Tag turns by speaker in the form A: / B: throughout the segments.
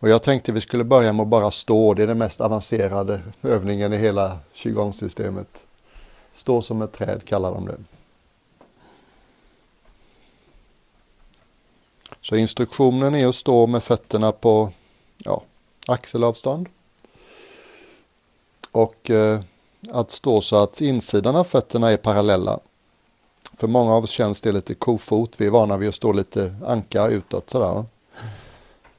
A: Och jag tänkte vi skulle börja med att bara stå. Det är den mest avancerade övningen i hela qigong-systemet. Stå som ett träd kallar de det. Så instruktionen är att stå med fötterna på ja, axelavstånd. Och eh, att stå så att insidan av fötterna är parallella. För många av oss känns det lite kofot. Vi är vana vid att stå lite anka utåt sådär.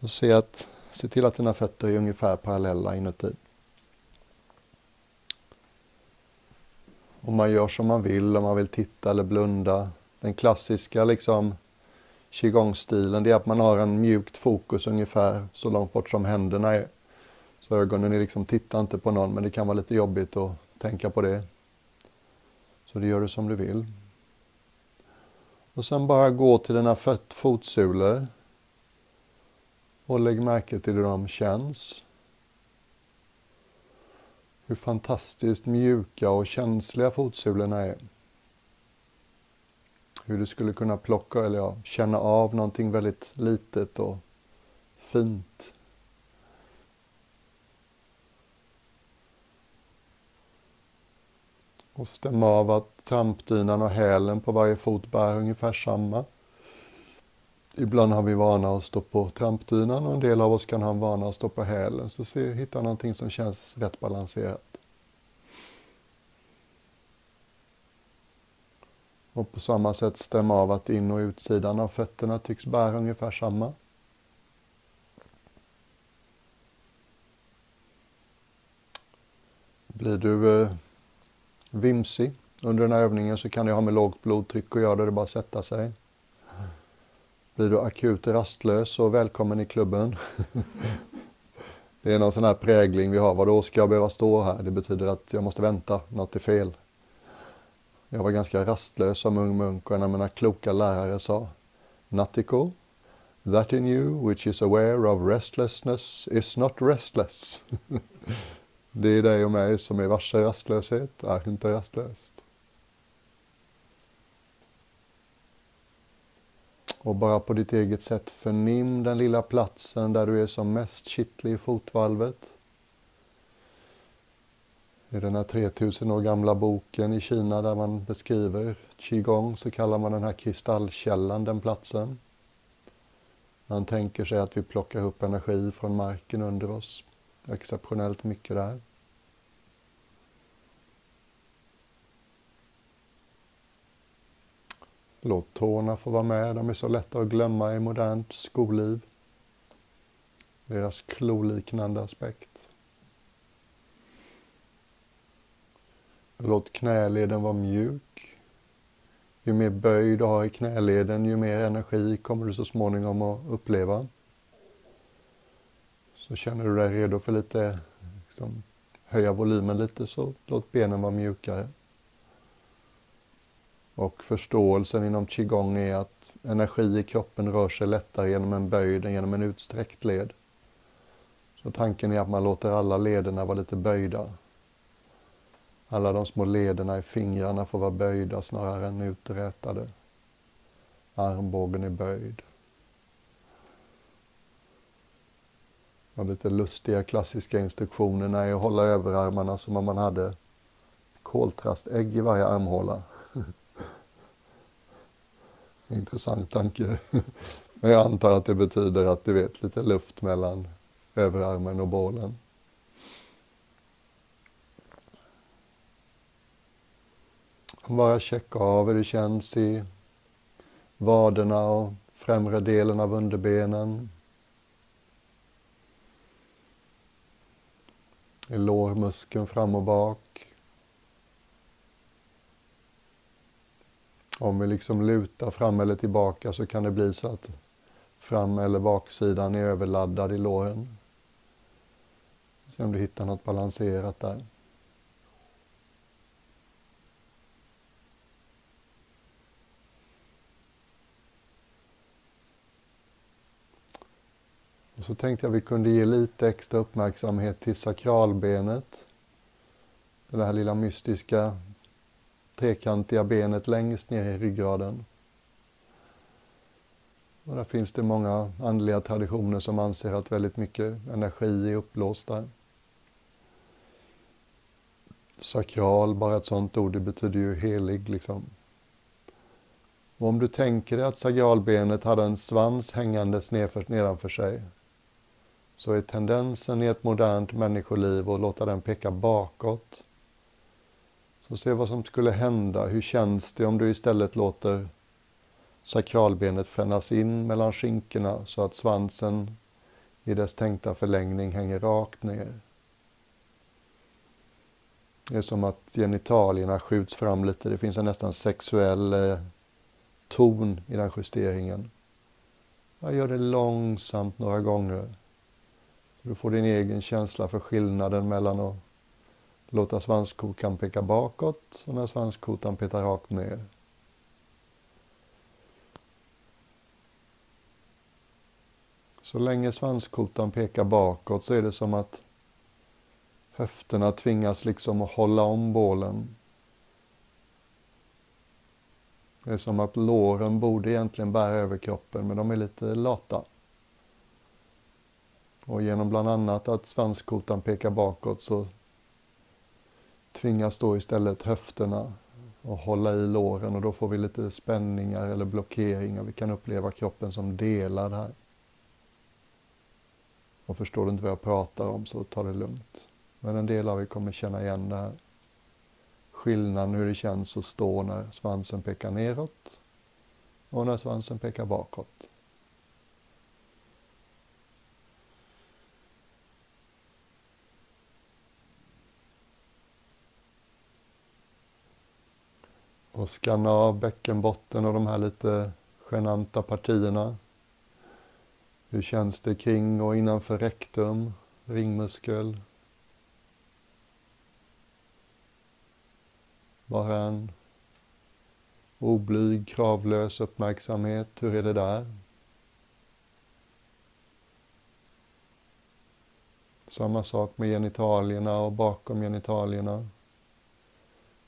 A: Så se, att, se till att dina fötter är ungefär parallella inuti. Och man gör som man vill, om man vill titta eller blunda. Den klassiska liksom qigong-stilen, det är att man har en mjukt fokus ungefär så långt bort som händerna är. Så ögonen är liksom, tittar inte på någon, men det kan vara lite jobbigt att tänka på det. Så det gör du som du vill. Och sen bara gå till dina fotsulor. Och lägg märke till hur de känns. Hur fantastiskt mjuka och känsliga fotsulorna är. Hur du skulle kunna plocka eller ja, känna av någonting väldigt litet och fint. Och stämma av att trampdynan och hälen på varje fot bär ungefär samma. Ibland har vi vana att stå på trampdynan och en del av oss kan ha en vana att stå på hälen. Så se, hitta någonting som känns rätt balanserat. Och på samma sätt stämma av att in och utsidan av fötterna tycks bära ungefär samma. Blir du eh, vimsig under den här övningen så kan det ha med lågt blodtryck att göra, det är bara att sätta sig. Blir du akut rastlös så välkommen i klubben. det är någon sån här prägling vi har, vadå ska jag behöva stå här? Det betyder att jag måste vänta, något är fel. Jag var ganska rastlös som ung munk och en av mina kloka lärare sa Natiko, that in you which is aware of restlessness is not restless. det är dig och mig som är varse rastlöshet, är inte rastlös. Och bara på ditt eget sätt förnim den lilla platsen där du är som mest kittlig i fotvalvet i den här 3000 år gamla boken i Kina där man beskriver qigong så kallar man den här kristallkällan den platsen. Man tänker sig att vi plockar upp energi från marken under oss. Exceptionellt mycket där. Låt tårna få vara med, de är så lätta att glömma i modernt skolliv. Deras kloliknande aspekt. Låt knäleden vara mjuk. Ju mer böj du har i knäleden, ju mer energi kommer du så småningom att uppleva. Så känner du dig redo för lite, liksom, höja volymen lite, så låt benen vara mjukare. Och förståelsen inom qigong är att energi i kroppen rör sig lättare genom en böjd än genom en utsträckt led. Så tanken är att man låter alla lederna vara lite böjda. Alla de små lederna i fingrarna får vara böjda snarare än uträtade. Armbågen är böjd. De lite lustiga klassiska instruktionerna är att hålla överarmarna som om man hade koltrastägg i varje armhåla. Intressant tanke. Men jag antar att det betyder att du vet lite luft mellan överarmen och bålen. Bara checka av hur det känns i vaderna och främre delen av underbenen. I lårmuskeln fram och bak. Om vi liksom lutar fram eller tillbaka så kan det bli så att fram eller baksidan är överladdad i låren. Se om du hittar något balanserat där. Och så tänkte jag att vi kunde ge lite extra uppmärksamhet till sakralbenet. Det här lilla mystiska trekantiga benet längst ner i ryggraden. Och där finns det många andliga traditioner som anser att väldigt mycket energi är upplåst där. Sakral, bara ett sånt ord, det betyder ju helig liksom. Och om du tänker dig att sakralbenet hade en svans hängandes nedanför sig så är tendensen i ett modernt människoliv att låta den peka bakåt. Så se vad som skulle hända. Hur känns det om du istället låter sakralbenet fännas in mellan skinkorna så att svansen i dess tänkta förlängning hänger rakt ner. Det är som att genitalierna skjuts fram lite. Det finns en nästan sexuell eh, ton i den justeringen. Jag gör det långsamt några gånger. Du får din egen känsla för skillnaden mellan att låta svanskotan peka bakåt och när svanskotan petar rakt ner. Så länge svanskotan pekar bakåt så är det som att höfterna tvingas liksom att hålla om bålen. Det är som att låren borde egentligen bära över kroppen men de är lite lata. Och genom bland annat att svanskotan pekar bakåt så tvingas då istället höfterna att hålla i låren och då får vi lite spänningar eller blockeringar. Vi kan uppleva kroppen som delad här. Och förstår du inte vad jag pratar om så ta det lugnt. Men en del av er kommer känna igen det här. Skillnaden hur det känns att stå när svansen pekar neråt och när svansen pekar bakåt. Och skanna av bäckenbotten och de här lite genanta partierna. Hur känns det kring och innanför rektum, ringmuskel? Bara en oblyg, kravlös uppmärksamhet. Hur är det där? Samma sak med genitalierna och bakom genitalierna.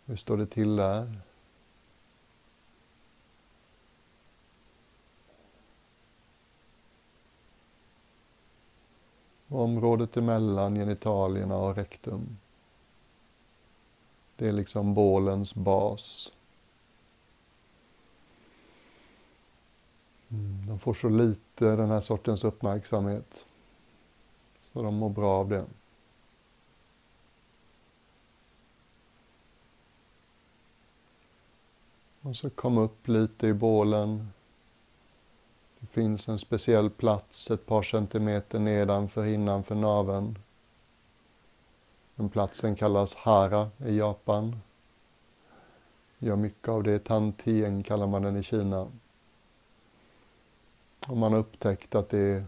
A: Hur står det till där? Området emellan genitalierna och rektum. Det är liksom bålens bas. Mm, de får så lite den här sortens uppmärksamhet. Så de mår bra av det. Och så kom upp lite i bålen. Det finns en speciell plats ett par centimeter nedanför innanför naveln. Den platsen kallas Hara i Japan. Gör mycket av det. Tantien kallar man den i Kina. Och man har upptäckt att det är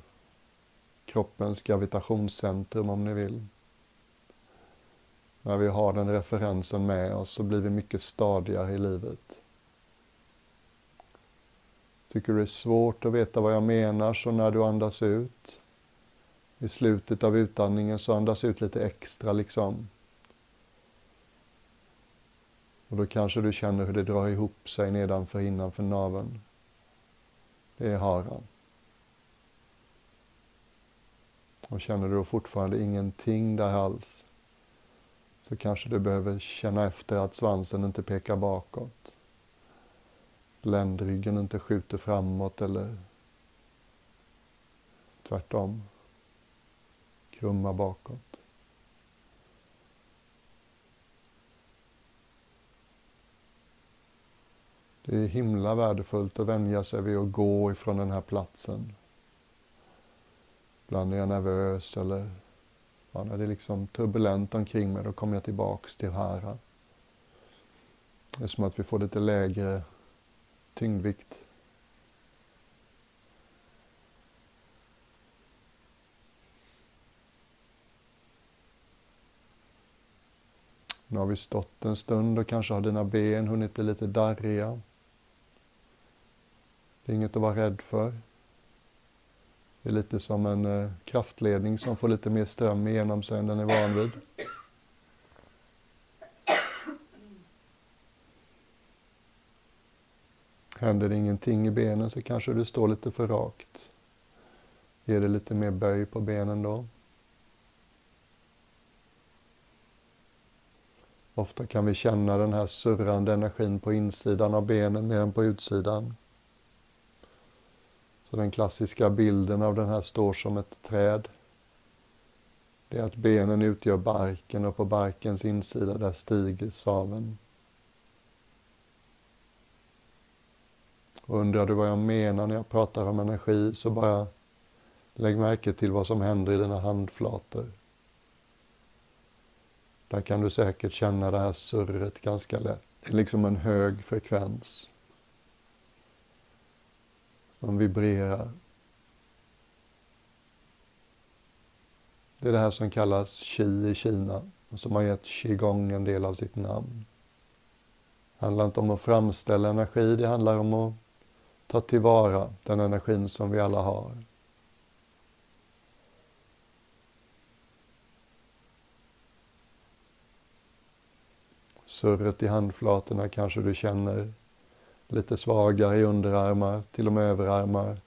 A: kroppens gravitationscentrum om ni vill. När vi har den referensen med oss så blir vi mycket stadigare i livet. Tycker du det är svårt att veta vad jag menar så när du andas ut i slutet av utandningen så andas ut lite extra liksom. Och då kanske du känner hur det drar ihop sig nedanför innanför naveln. Det är haran. Och känner du då fortfarande ingenting där alls så kanske du behöver känna efter att svansen inte pekar bakåt ländryggen inte skjuter framåt eller tvärtom. Krumma bakåt. Det är himla värdefullt att vänja sig vid att gå ifrån den här platsen. Ibland är jag nervös eller ja, när det är liksom turbulent omkring mig, då kommer jag tillbaks till här. Det är som att vi får lite lägre tyngdvikt. Nu har vi stått en stund och kanske har dina ben hunnit bli lite darriga. Det är inget att vara rädd för. Det är lite som en eh, kraftledning som får lite mer ström igenom sig än den är van vid. Händer det ingenting i benen så kanske du står lite för rakt. Ge det lite mer böj på benen då. Ofta kan vi känna den här surrande energin på insidan av benen mer än på utsidan. Så den klassiska bilden av den här står som ett träd. Det är att benen utgör barken och på barkens insida där stiger saven. Och undrar du vad jag menar när jag pratar om energi så bara lägg märke till vad som händer i dina handflator. Där kan du säkert känna det här surret ganska lätt. Det är liksom en hög frekvens som vibrerar. Det är det här som kallas qi i Kina och som har gett qigong en del av sitt namn. Det handlar inte om att framställa energi, det handlar om att ta tillvara den energin som vi alla har. Surret i handflatorna kanske du känner lite svagare i underarmar, till och med överarmar.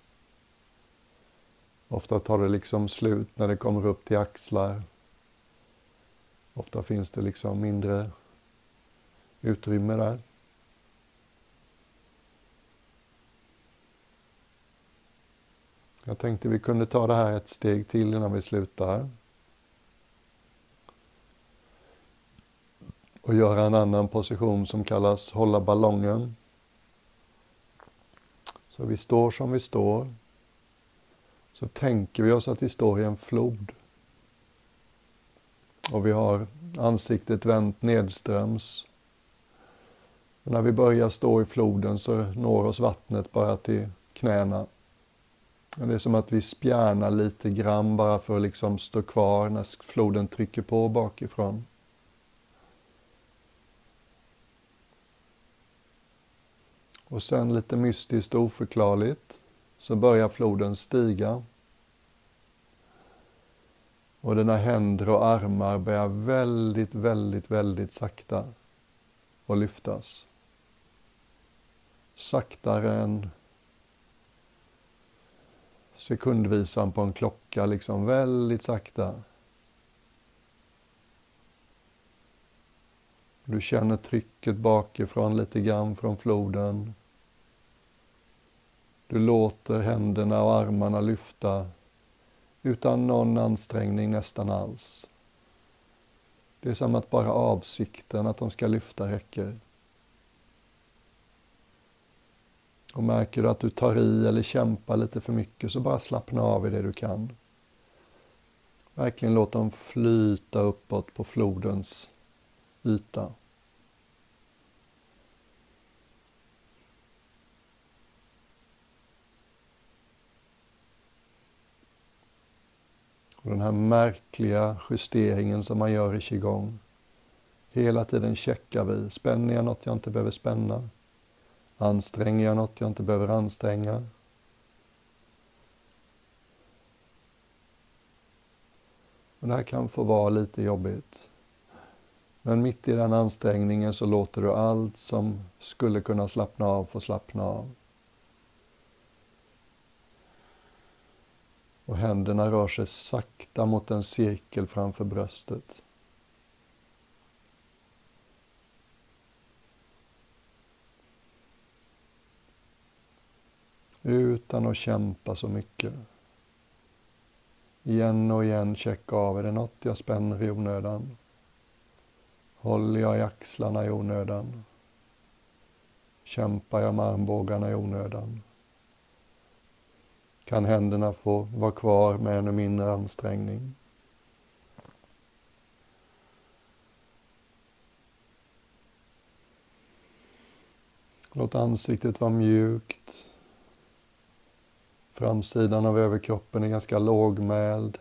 A: Ofta tar det liksom slut när det kommer upp till axlar. Ofta finns det liksom mindre utrymme där. Jag tänkte vi kunde ta det här ett steg till innan vi slutar. Och göra en annan position som kallas hålla ballongen. Så vi står som vi står. Så tänker vi oss att vi står i en flod. Och vi har ansiktet vänt nedströms. Och när vi börjar stå i floden så når oss vattnet bara till knäna. Det är som att vi spjärnar lite grann bara för att liksom stå kvar när floden trycker på bakifrån. Och sen lite mystiskt och oförklarligt så börjar floden stiga. Och dina händer och armar börjar väldigt, väldigt, väldigt sakta att lyftas. Saktare än sekundvisan på en klocka, liksom väldigt sakta. Du känner trycket bakifrån lite grann från floden. Du låter händerna och armarna lyfta utan någon ansträngning nästan alls. Det är som att bara avsikten att de ska lyfta räcker. Och märker du att du tar i eller kämpar lite för mycket så bara slappna av i det du kan. Verkligen låt dem flyta uppåt på flodens yta. Och den här märkliga justeringen som man gör i qigong. Hela tiden checkar vi. Spänner jag något jag inte behöver spänna? Anstränger jag något jag inte behöver anstränga? Och det här kan få vara lite jobbigt. Men mitt i den ansträngningen så låter du allt som skulle kunna slappna av få slappna av. Och händerna rör sig sakta mot en cirkel framför bröstet. Utan att kämpa så mycket. Igen och igen checka av, är det något jag spänner i onödan? Håller jag i axlarna i onödan? Kämpar jag med armbågarna i onödan? Kan händerna få vara kvar med ännu mindre ansträngning? Låt ansiktet vara mjukt. Framsidan av överkroppen är ganska lågmäld.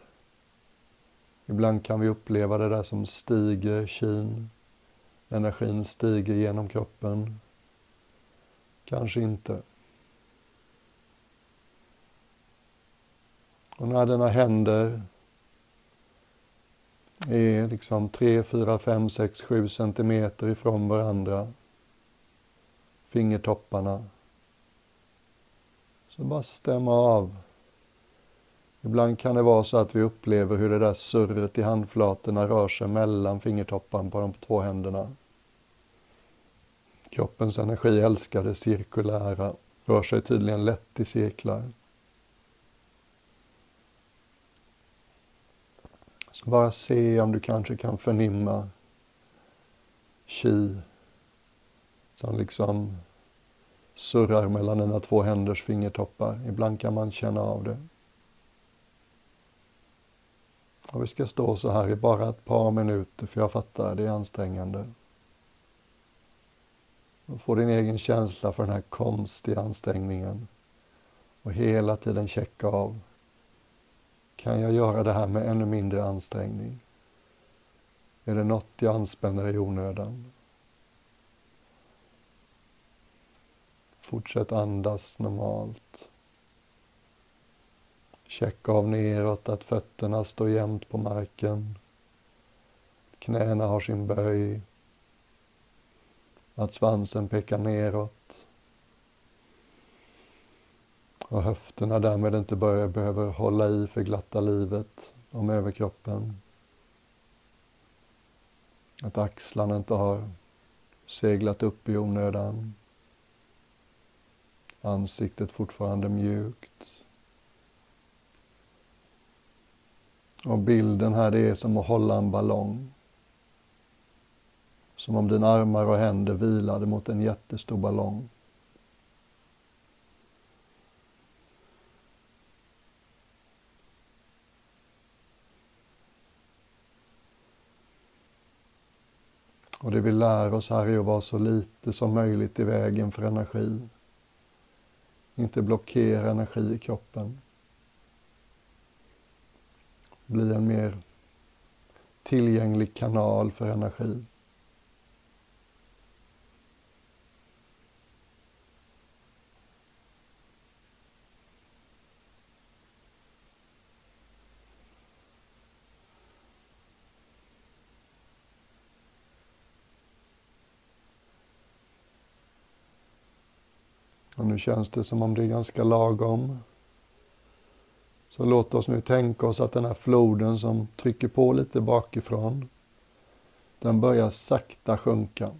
A: Ibland kan vi uppleva det där som stiger, kin. Energin stiger genom kroppen. Kanske inte. Och när denna händer är liksom 3, 4, 5, 6, 7 centimeter ifrån varandra, fingertopparna, så bara stämma av. Ibland kan det vara så att vi upplever hur det där surret i handflatorna rör sig mellan fingertopparna på de två händerna. Kroppens energi älskar det cirkulära, rör sig tydligen lätt i cirklar. Så bara se om du kanske kan förnimma chi som liksom surrar mellan dina två händers fingertoppar. Ibland kan man känna av det. Och vi ska stå så här i bara ett par minuter för jag fattar, det är ansträngande. Och få din egen känsla för den här konstiga ansträngningen och hela tiden checka av. Kan jag göra det här med ännu mindre ansträngning? Är det något jag anspänner i onödan? Fortsätt andas normalt. Checka av neråt att fötterna står jämnt på marken. Knäna har sin böj. Att svansen pekar neråt. Och höfterna därmed inte börjar, behöver hålla i för glatta livet om överkroppen. Att axlarna inte har seglat upp i onödan. Ansiktet fortfarande mjukt. Och bilden här det är som att hålla en ballong. Som om dina armar och händer vilade mot en jättestor ballong. Och det vi lär oss här är att vara så lite som möjligt i vägen för energi. Inte blockera energi i kroppen bli en mer tillgänglig kanal för energi. Och nu känns det som om det är ganska lagom. Så låt oss nu tänka oss att den här floden som trycker på lite bakifrån, den börjar sakta sjunka.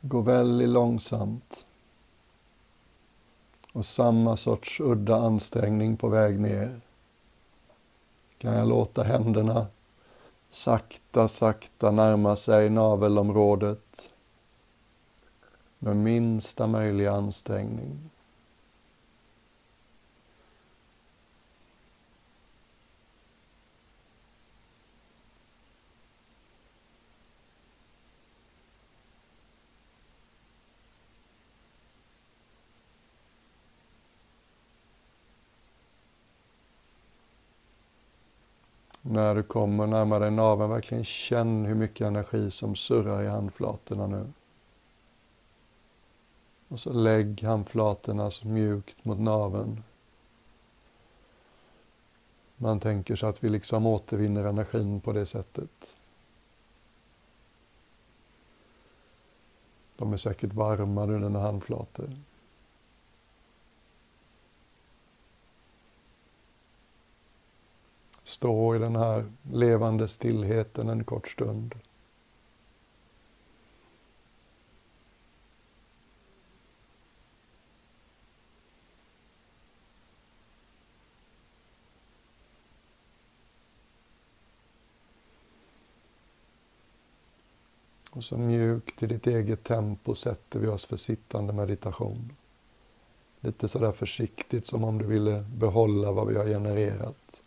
A: Går väldigt långsamt. Och samma sorts udda ansträngning på väg ner. Kan jag låta händerna sakta, sakta närma sig navelområdet med minsta möjliga ansträngning. När du kommer närmare naveln, verkligen känn hur mycket energi som surrar i handflatorna nu. Och så lägg handflatorna så mjukt mot naveln. Man tänker sig att vi liksom återvinner energin på det sättet. De är säkert varma nu, dina handflator. Stå i den här levande stillheten en kort stund. Och så mjukt i ditt eget tempo sätter vi oss för sittande meditation. Lite sådär försiktigt som om du ville behålla vad vi har genererat.